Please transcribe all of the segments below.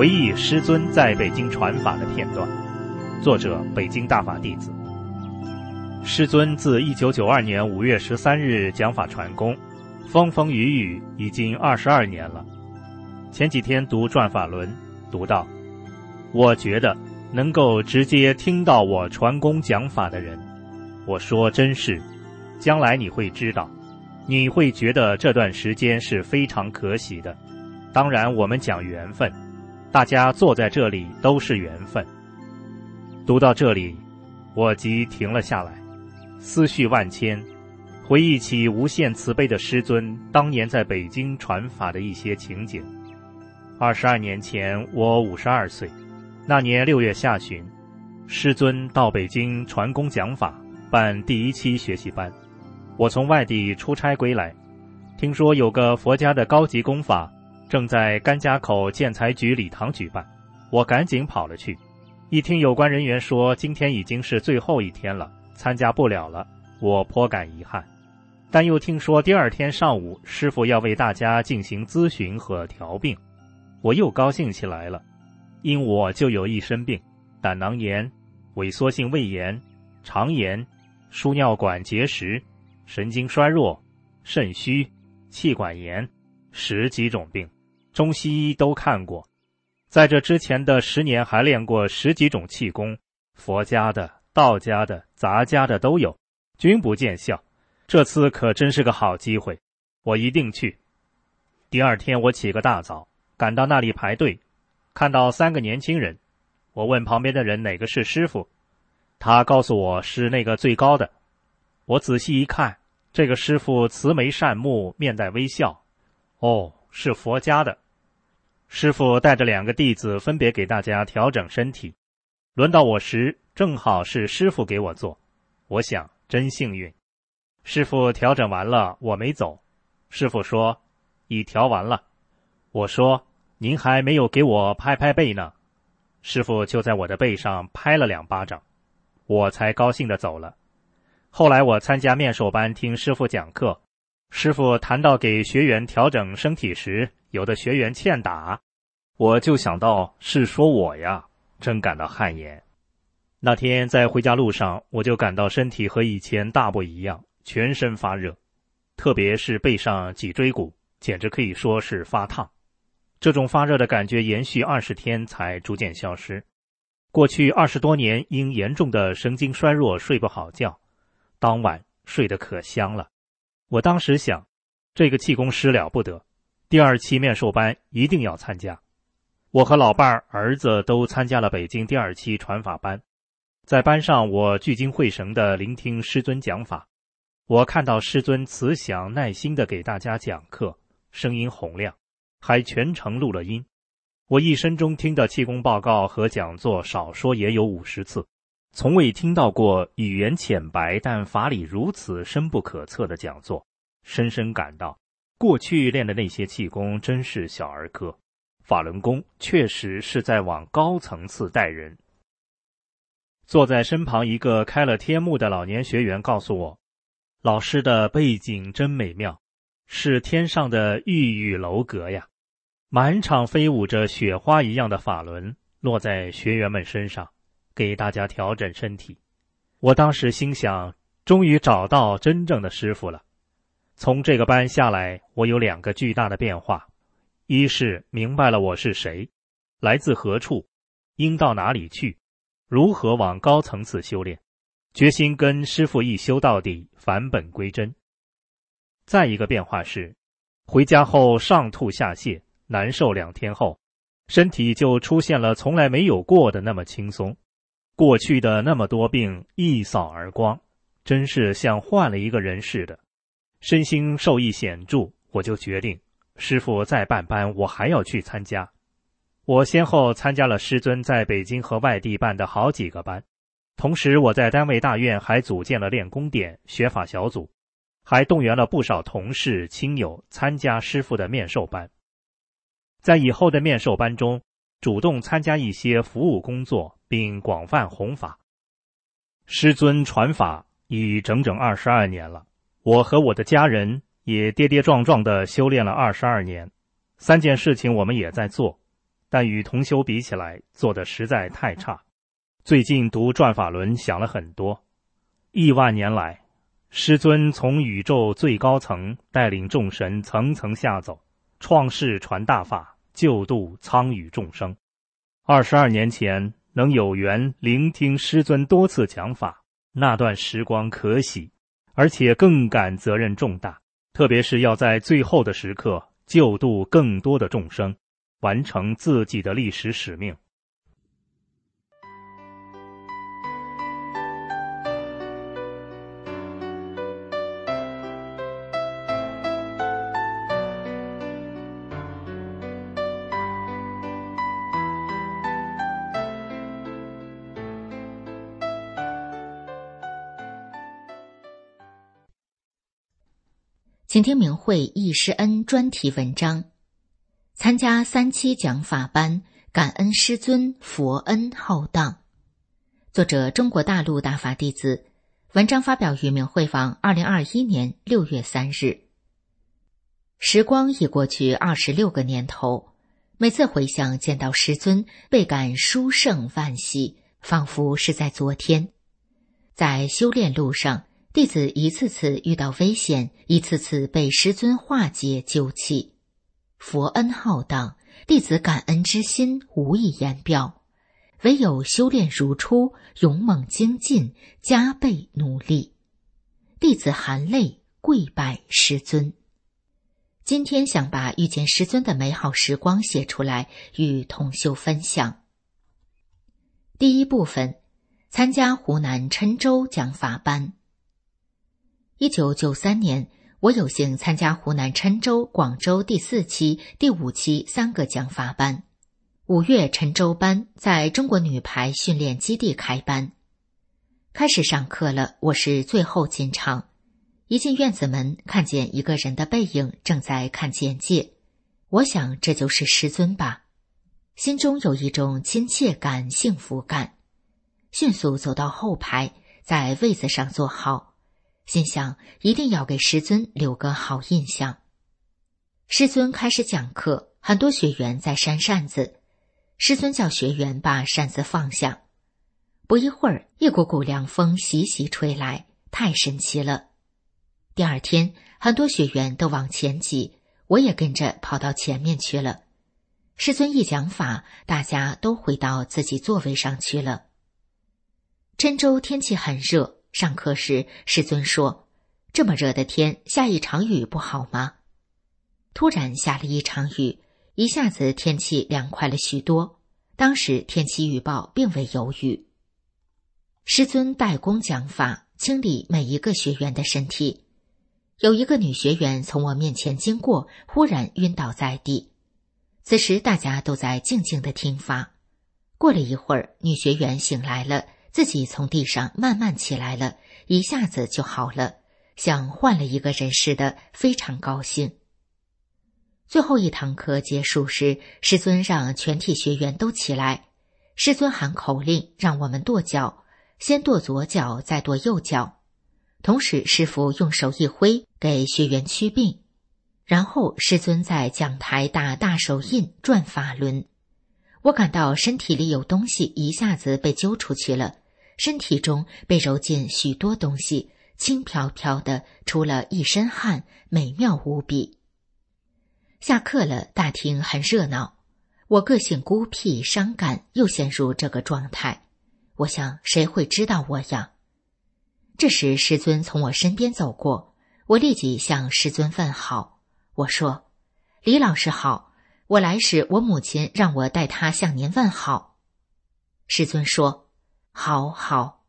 回忆师尊在北京传法的片段，作者北京大法弟子。师尊自一九九二年五月十三日讲法传功，风风雨雨已经二十二年了。前几天读转法轮，读到，我觉得能够直接听到我传功讲法的人，我说真是，将来你会知道，你会觉得这段时间是非常可喜的。当然，我们讲缘分。大家坐在这里都是缘分。读到这里，我即停了下来，思绪万千，回忆起无限慈悲的师尊当年在北京传法的一些情景。二十二年前，我五十二岁，那年六月下旬，师尊到北京传功讲法，办第一期学习班。我从外地出差归来，听说有个佛家的高级功法。正在甘家口建材局礼堂举办，我赶紧跑了去。一听有关人员说今天已经是最后一天了，参加不了了，我颇感遗憾。但又听说第二天上午师傅要为大家进行咨询和调病，我又高兴起来了。因我就有一身病：胆囊炎、萎缩性胃炎、肠炎、输尿管结石、神经衰弱、肾虚、气管炎，十几种病。中西医都看过，在这之前的十年还练过十几种气功，佛家的、道家的、杂家的都有，均不见效。这次可真是个好机会，我一定去。第二天我起个大早，赶到那里排队，看到三个年轻人，我问旁边的人哪个是师傅，他告诉我是那个最高的。我仔细一看，这个师傅慈眉善目，面带微笑。哦。是佛家的师傅带着两个弟子，分别给大家调整身体。轮到我时，正好是师傅给我做。我想真幸运。师傅调整完了，我没走。师傅说：“已调完了。”我说：“您还没有给我拍拍背呢。”师傅就在我的背上拍了两巴掌，我才高兴的走了。后来我参加面授班，听师傅讲课。师傅谈到给学员调整身体时，有的学员欠打，我就想到是说我呀，真感到汗颜。那天在回家路上，我就感到身体和以前大不一样，全身发热，特别是背上脊椎骨，简直可以说是发烫。这种发热的感觉延续二十天才逐渐消失。过去二十多年因严重的神经衰弱睡不好觉，当晚睡得可香了。我当时想，这个气功师了不得，第二期面授班一定要参加。我和老伴儿、儿子都参加了北京第二期传法班，在班上我聚精会神地聆听师尊讲法。我看到师尊慈祥耐心地给大家讲课，声音洪亮，还全程录了音。我一生中听的气功报告和讲座，少说也有五十次。从未听到过语言浅白但法理如此深不可测的讲座，深深感到过去练的那些气功真是小儿科，法轮功确实是在往高层次带人。坐在身旁一个开了天目的老年学员告诉我，老师的背景真美妙，是天上的玉宇楼阁呀，满场飞舞着雪花一样的法轮落在学员们身上。给大家调整身体，我当时心想，终于找到真正的师傅了。从这个班下来，我有两个巨大的变化：一是明白了我是谁，来自何处，应到哪里去，如何往高层次修炼，决心跟师傅一修到底，返本归真；再一个变化是，回家后上吐下泻，难受两天后，身体就出现了从来没有过的那么轻松。过去的那么多病一扫而光，真是像换了一个人似的。身心受益显著，我就决定，师傅再办班，我还要去参加。我先后参加了师尊在北京和外地办的好几个班，同时我在单位大院还组建了练功点、学法小组，还动员了不少同事亲友参加师傅的面授班。在以后的面授班中，主动参加一些服务工作，并广泛弘法。师尊传法已整整二十二年了，我和我的家人也跌跌撞撞的修炼了二十二年。三件事情我们也在做，但与同修比起来，做的实在太差。最近读转法轮，想了很多。亿万年来，师尊从宇宙最高层带领众神层层下走。创世传大法，救度苍宇众生。二十二年前能有缘聆听师尊多次讲法，那段时光可喜，而且更感责任重大。特别是要在最后的时刻救度更多的众生，完成自己的历史使命。请听明慧易师恩专题文章：参加三期讲法班，感恩师尊佛恩浩荡。作者：中国大陆大法弟子。文章发表于明慧网，二零二一年六月三日。时光已过去二十六个年头，每次回想见到师尊，倍感殊胜万喜，仿佛是在昨天。在修炼路上。弟子一次次遇到危险，一次次被师尊化解救起，佛恩浩荡，弟子感恩之心无以言表，唯有修炼如初，勇猛精进，加倍努力。弟子含泪跪拜师尊。今天想把遇见师尊的美好时光写出来，与同修分享。第一部分，参加湖南郴州讲法班。一九九三年，我有幸参加湖南郴州、广州第四期、第五期三个讲法班。五月郴州班在中国女排训练基地开班，开始上课了。我是最后进场，一进院子门，看见一个人的背影正在看简介。我想这就是师尊吧，心中有一种亲切感、幸福感。迅速走到后排，在位子上坐好。心想一定要给师尊留个好印象。师尊开始讲课，很多学员在扇扇子。师尊叫学员把扇子放下。不一会儿，一股股凉风习习吹来，太神奇了。第二天，很多学员都往前挤，我也跟着跑到前面去了。师尊一讲法，大家都回到自己座位上去了。郴州天气很热。上课时，师尊说：“这么热的天，下一场雨不好吗？”突然下了一场雨，一下子天气凉快了许多。当时天气预报并未有雨。师尊代工讲法，清理每一个学员的身体。有一个女学员从我面前经过，忽然晕倒在地。此时大家都在静静的听法。过了一会儿，女学员醒来了。自己从地上慢慢起来了，一下子就好了，像换了一个人似的，非常高兴。最后一堂课结束时，师尊让全体学员都起来，师尊喊口令，让我们跺脚，先跺左脚，再跺右脚。同时，师傅用手一挥，给学员驱病，然后师尊在讲台打大手印，转法轮。我感到身体里有东西一下子被揪出去了。身体中被揉进许多东西，轻飘飘的，出了一身汗，美妙无比。下课了，大厅很热闹。我个性孤僻伤感，又陷入这个状态。我想，谁会知道我呀？这时，师尊从我身边走过，我立即向师尊问好。我说：“李老师好，我来时，我母亲让我代他向您问好。”师尊说。好好，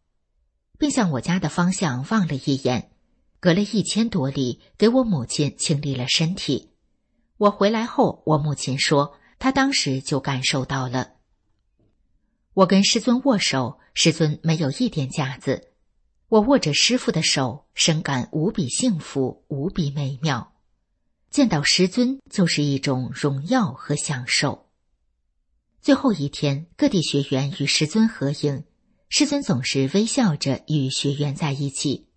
并向我家的方向望了一眼，隔了一千多里给我母亲清理了身体。我回来后，我母亲说，她当时就感受到了。我跟师尊握手，师尊没有一点架子。我握着师傅的手，深感无比幸福，无比美妙。见到师尊就是一种荣耀和享受。最后一天，各地学员与师尊合影，师尊总是微笑着与学员在一起。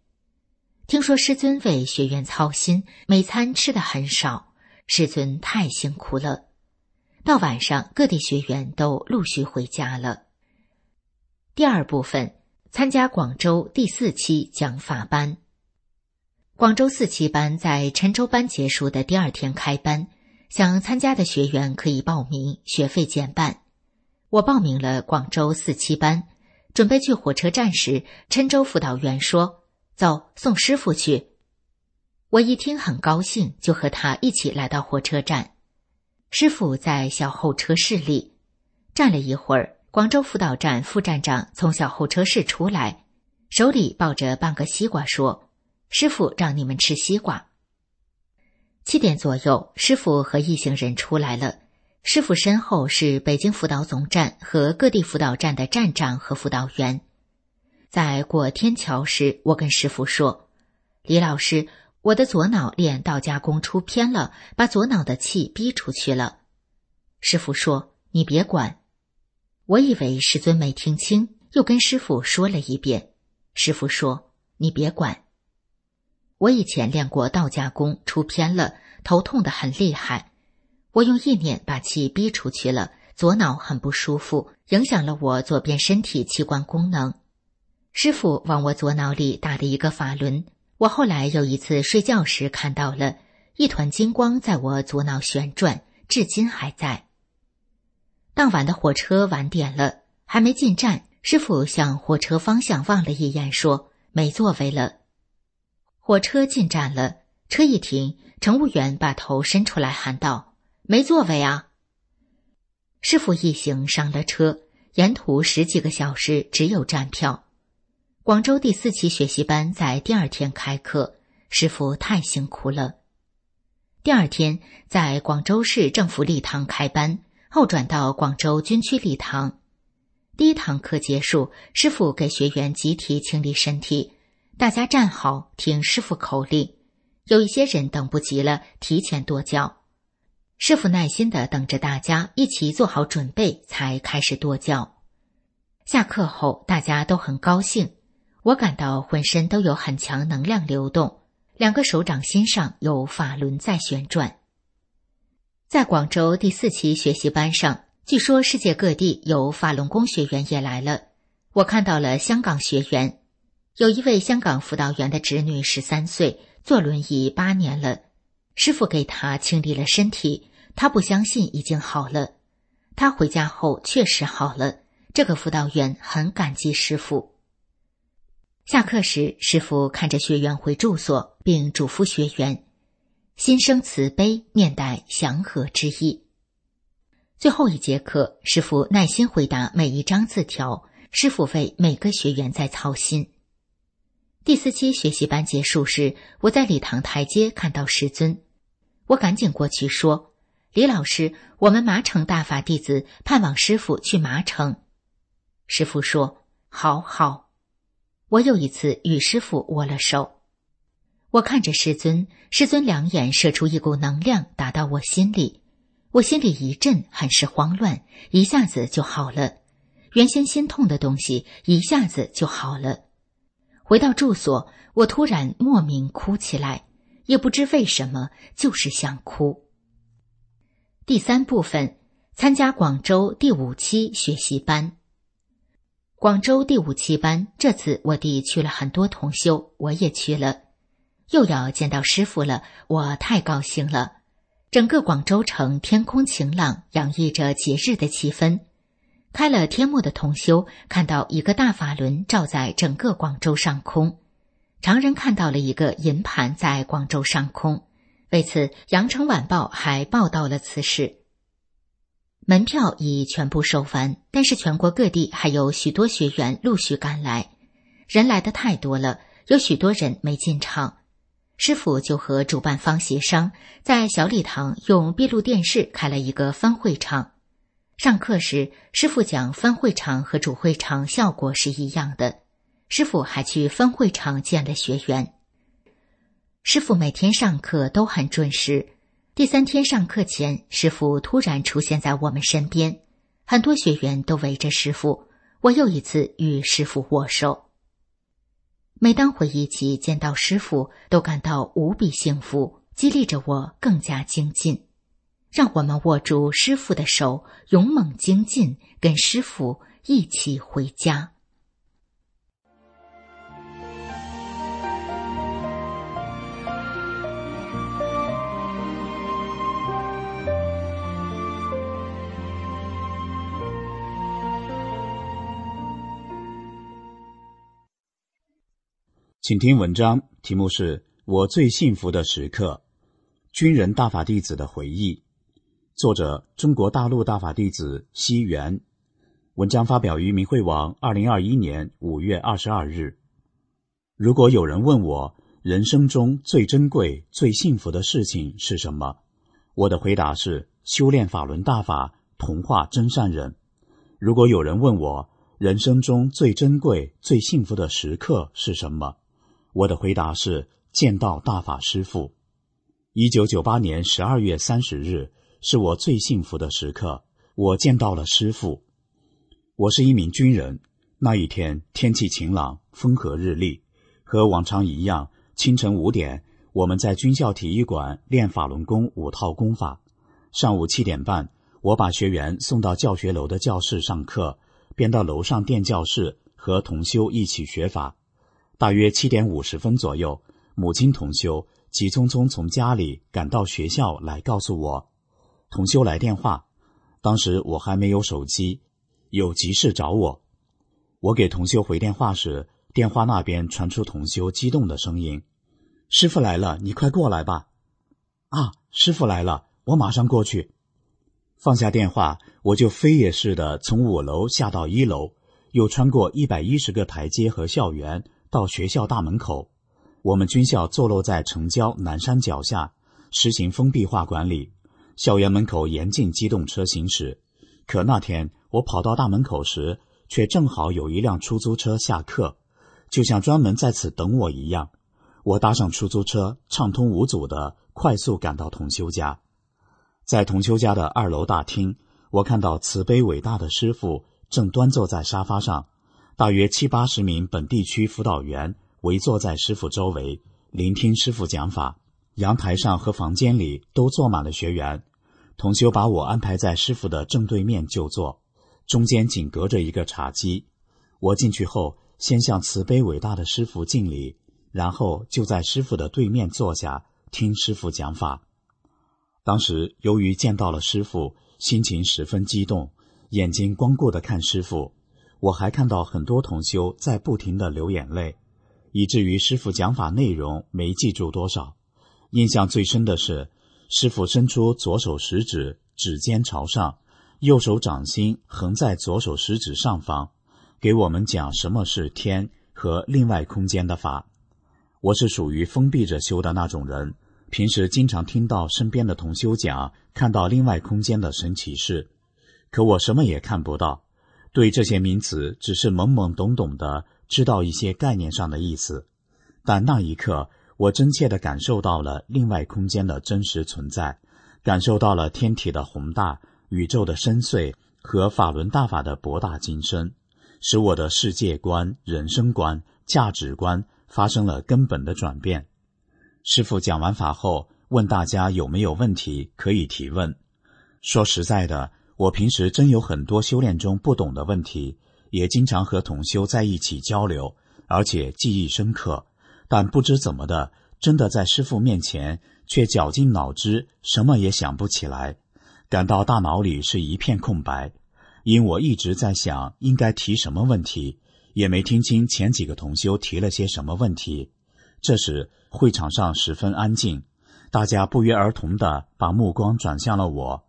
听说师尊为学员操心，每餐吃的很少。师尊太辛苦了。到晚上，各地学员都陆续回家了。第二部分，参加广州第四期讲法班。广州四期班在郴州班结束的第二天开班，想参加的学员可以报名，学费减半。我报名了广州四期班，准备去火车站时，郴州辅导员说：“走，送师傅去。”我一听很高兴，就和他一起来到火车站。师傅在小候车室里站了一会儿。广州辅导站副站长从小候车室出来，手里抱着半个西瓜，说：“师傅让你们吃西瓜。”七点左右，师傅和一行人出来了。师傅身后是北京辅导总站和各地辅导站的站长和辅导员。在过天桥时，我跟师傅说：“李老师。”我的左脑练道家功出偏了，把左脑的气逼出去了。师傅说：“你别管。”我以为师尊没听清，又跟师傅说了一遍。师傅说：“你别管。”我以前练过道家功出偏了，头痛的很厉害。我用意念把气逼出去了，左脑很不舒服，影响了我左边身体器官功能。师傅往我左脑里打了一个法轮。我后来有一次睡觉时看到了一团金光在我左脑旋转，至今还在。当晚的火车晚点了，还没进站，师傅向火车方向望了一眼，说：“没座位了。”火车进站了，车一停，乘务员把头伸出来喊道：“没座位啊！”师傅一行上了车，沿途十几个小时只有站票。广州第四期学习班在第二天开课，师傅太辛苦了。第二天在广州市政府礼堂开班，后转到广州军区礼堂。第一堂课结束，师傅给学员集体清理身体，大家站好，听师傅口令。有一些人等不及了，提前跺脚。师傅耐心的等着大家一起做好准备，才开始跺脚。下课后，大家都很高兴。我感到浑身都有很强能量流动，两个手掌心上有法轮在旋转。在广州第四期学习班上，据说世界各地有法轮功学员也来了。我看到了香港学员，有一位香港辅导员的侄女十三岁，坐轮椅八年了，师傅给他清理了身体，他不相信已经好了。他回家后确实好了，这个辅导员很感激师傅。下课时，师傅看着学员回住所，并嘱咐学员：“心生慈悲，面带祥和之意。”最后一节课，师傅耐心回答每一张字条。师傅为每个学员在操心。第四期学习班结束时，我在礼堂台阶看到师尊，我赶紧过去说：“李老师，我们麻城大法弟子盼望师傅去麻城。”师傅说：“好好。”我又一次与师傅握了手，我看着师尊，师尊两眼射出一股能量，打到我心里，我心里一震，很是慌乱，一下子就好了。原先心痛的东西一下子就好了。回到住所，我突然莫名哭起来，也不知为什么，就是想哭。第三部分，参加广州第五期学习班。广州第五期班，这次我弟去了很多同修，我也去了，又要见到师傅了，我太高兴了。整个广州城天空晴朗，洋溢着节日的气氛。开了天幕的同修看到一个大法轮照在整个广州上空，常人看到了一个银盘在广州上空。为此，《羊城晚报》还报道了此事。门票已全部售完，但是全国各地还有许多学员陆续赶来，人来的太多了，有许多人没进场。师傅就和主办方协商，在小礼堂用闭路电视开了一个分会场。上课时，师傅讲分会场和主会场效果是一样的。师傅还去分会场见了学员。师傅每天上课都很准时。第三天上课前，师傅突然出现在我们身边，很多学员都围着师傅。我又一次与师傅握手。每当回忆起见到师傅，都感到无比幸福，激励着我更加精进。让我们握住师傅的手，勇猛精进，跟师傅一起回家。请听文章，题目是《我最幸福的时刻》，军人大法弟子的回忆，作者中国大陆大法弟子西元。文章发表于明慧网，二零二一年五月二十二日。如果有人问我人生中最珍贵、最幸福的事情是什么，我的回答是修炼法轮大法，同化真善人。如果有人问我人生中最珍贵、最幸福的时刻是什么？我的回答是见到大法师父。一九九八年十二月三十日是我最幸福的时刻，我见到了师父。我是一名军人，那一天天气晴朗，风和日丽，和往常一样，清晨五点，我们在军校体育馆练法轮功五套功法。上午七点半，我把学员送到教学楼的教室上课，便到楼上电教室和同修一起学法。大约七点五十分左右，母亲同修急匆匆从家里赶到学校来告诉我，同修来电话。当时我还没有手机，有急事找我。我给同修回电话时，电话那边传出同修激动的声音：“师傅来了，你快过来吧！”啊，师傅来了，我马上过去。放下电话，我就飞也似的从五楼下到一楼，又穿过一百一十个台阶和校园。到学校大门口，我们军校坐落在城郊南山脚下，实行封闭化管理。校园门口严禁机动车行驶。可那天我跑到大门口时，却正好有一辆出租车下客，就像专门在此等我一样。我搭上出租车，畅通无阻的快速赶到同修家。在同修家的二楼大厅，我看到慈悲伟大的师傅正端坐在沙发上。大约七八十名本地区辅导员围坐在师傅周围，聆听师傅讲法。阳台上和房间里都坐满了学员。同修把我安排在师傅的正对面就坐，中间仅隔着一个茶几。我进去后，先向慈悲伟大的师傅敬礼，然后就在师傅的对面坐下听师傅讲法。当时由于见到了师傅，心情十分激动，眼睛光顾的看师傅。我还看到很多同修在不停的流眼泪，以至于师傅讲法内容没记住多少。印象最深的是，师傅伸出左手食指，指尖朝上，右手掌心横在左手食指上方，给我们讲什么是天和另外空间的法。我是属于封闭着修的那种人，平时经常听到身边的同修讲看到另外空间的神奇事，可我什么也看不到。对这些名词只是懵懵懂懂的知道一些概念上的意思，但那一刻我真切的感受到了另外空间的真实存在，感受到了天体的宏大、宇宙的深邃和法轮大法的博大精深，使我的世界观、人生观、价值观发生了根本的转变。师傅讲完法后，问大家有没有问题可以提问。说实在的。我平时真有很多修炼中不懂的问题，也经常和同修在一起交流，而且记忆深刻。但不知怎么的，真的在师傅面前却绞尽脑汁，什么也想不起来，感到大脑里是一片空白。因我一直在想应该提什么问题，也没听清前几个同修提了些什么问题。这时会场上十分安静，大家不约而同的把目光转向了我。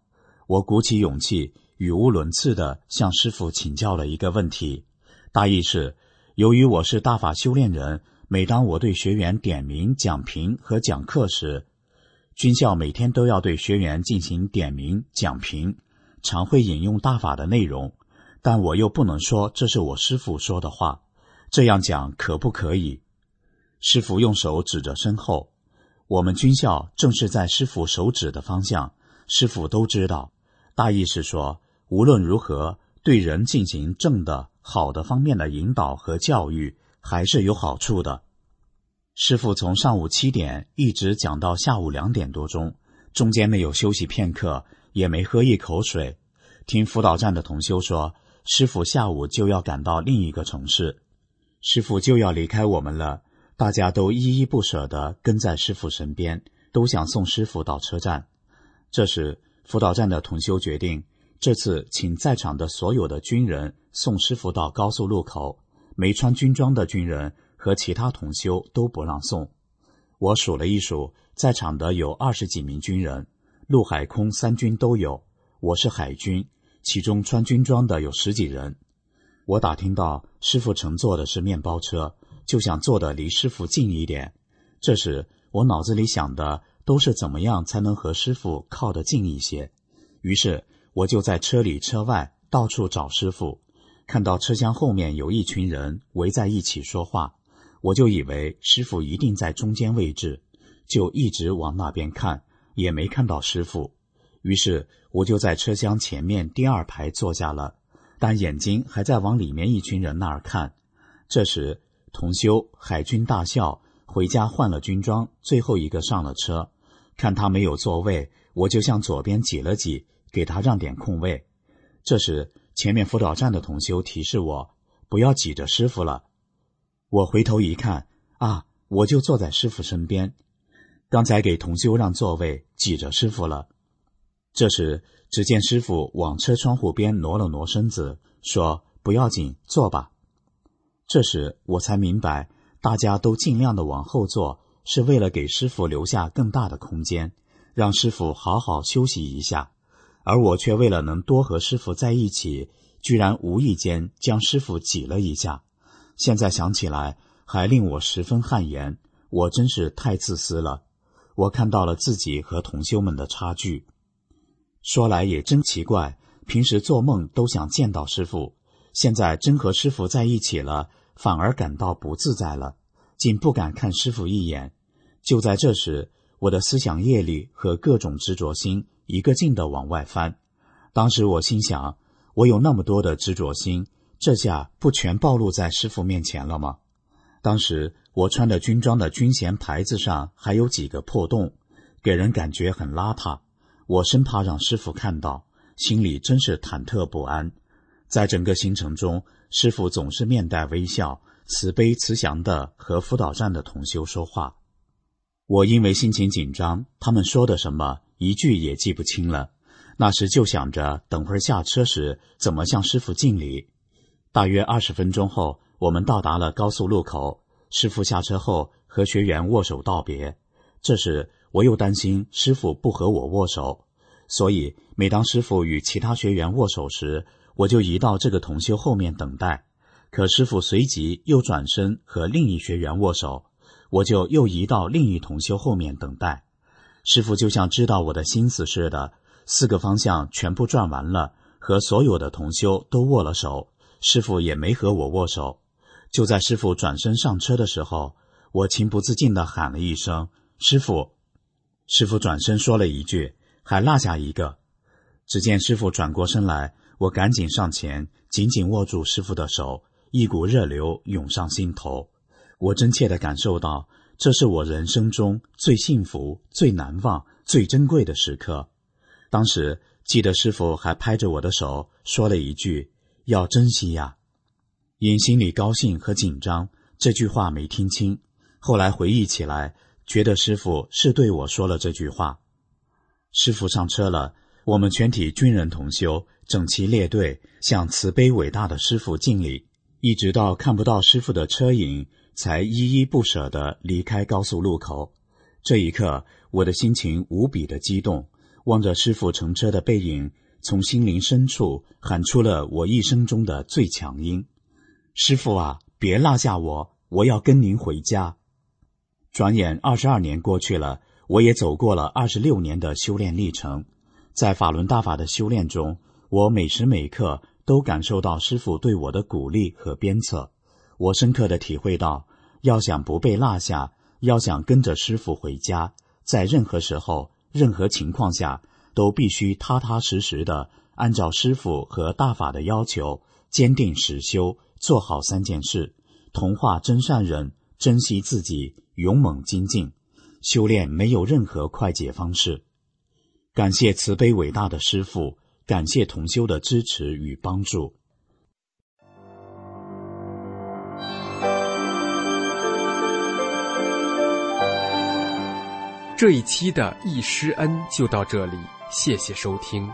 我鼓起勇气，语无伦次地向师傅请教了一个问题，大意是：由于我是大法修炼人，每当我对学员点名、讲评和讲课时，军校每天都要对学员进行点名、讲评，常会引用大法的内容，但我又不能说这是我师傅说的话。这样讲可不可以？师傅用手指着身后，我们军校正是在师傅手指的方向，师傅都知道。大意是说，无论如何，对人进行正的、好的方面的引导和教育，还是有好处的。师傅从上午七点一直讲到下午两点多钟，中间没有休息片刻，也没喝一口水。听辅导站的同修说，师傅下午就要赶到另一个城市，师傅就要离开我们了。大家都依依不舍地跟在师傅身边，都想送师傅到车站。这时，辅导站的同修决定，这次请在场的所有的军人送师傅到高速路口，没穿军装的军人。和其他同修都不让送。我数了一数，在场的有二十几名军人，陆海空三军都有。我是海军，其中穿军装的有十几人。我打听到师傅乘坐的是面包车，就想坐的离师傅近一点。这时我脑子里想的都是怎么样才能和师傅靠得近一些。于是我就在车里车外到处找师傅，看到车厢后面有一群人围在一起说话。我就以为师傅一定在中间位置，就一直往那边看，也没看到师傅。于是我就在车厢前面第二排坐下了，但眼睛还在往里面一群人那儿看。这时，同修海军大校回家换了军装，最后一个上了车，看他没有座位，我就向左边挤了挤，给他让点空位。这时，前面辅导站的同修提示我不要挤着师傅了。我回头一看，啊，我就坐在师傅身边。刚才给同修让座位，挤着师傅了。这时，只见师傅往车窗户边挪了挪身子，说：“不要紧，坐吧。”这时我才明白，大家都尽量的往后坐，是为了给师傅留下更大的空间，让师傅好好休息一下。而我却为了能多和师傅在一起，居然无意间将师傅挤了一下。现在想起来，还令我十分汗颜。我真是太自私了。我看到了自己和同修们的差距。说来也真奇怪，平时做梦都想见到师傅，现在真和师傅在一起了，反而感到不自在了，竟不敢看师傅一眼。就在这时，我的思想业力和各种执着心一个劲的往外翻。当时我心想：我有那么多的执着心。这下不全暴露在师傅面前了吗？当时我穿的军装的军衔牌子上还有几个破洞，给人感觉很邋遢。我生怕让师傅看到，心里真是忐忑不安。在整个行程中，师傅总是面带微笑，慈悲慈祥的和辅导站的同修说话。我因为心情紧张，他们说的什么一句也记不清了。那时就想着等会儿下车时怎么向师傅敬礼。大约二十分钟后，我们到达了高速路口。师傅下车后和学员握手道别。这时我又担心师傅不和我握手，所以每当师傅与其他学员握手时，我就移到这个同修后面等待。可师傅随即又转身和另一学员握手，我就又移到另一同修后面等待。师傅就像知道我的心思似的，四个方向全部转完了，和所有的同修都握了手。师傅也没和我握手，就在师傅转身上车的时候，我情不自禁的喊了一声“师傅”。师傅转身说了一句：“还落下一个。”只见师傅转过身来，我赶紧上前，紧紧握住师傅的手，一股热流涌上心头。我真切地感受到，这是我人生中最幸福、最难忘、最珍贵的时刻。当时记得师傅还拍着我的手，说了一句。要珍惜呀！因心里高兴和紧张，这句话没听清。后来回忆起来，觉得师傅是对我说了这句话。师傅上车了，我们全体军人同修整齐列队，向慈悲伟大的师傅敬礼，一直到看不到师傅的车影，才依依不舍地离开高速路口。这一刻，我的心情无比的激动，望着师傅乘车的背影。从心灵深处喊出了我一生中的最强音：“师傅啊，别落下我！”我要跟您回家。转眼二十二年过去了，我也走过了二十六年的修炼历程。在法轮大法的修炼中，我每时每刻都感受到师傅对我的鼓励和鞭策。我深刻的体会到，要想不被落下，要想跟着师傅回家，在任何时候、任何情况下，都必须踏踏实实的按照师傅和大法的要求，坚定实修，做好三件事：同化真善人，珍惜自己。勇猛精进，修炼没有任何快捷方式。感谢慈悲伟大的师傅，感谢同修的支持与帮助。这一期的易师恩就到这里，谢谢收听。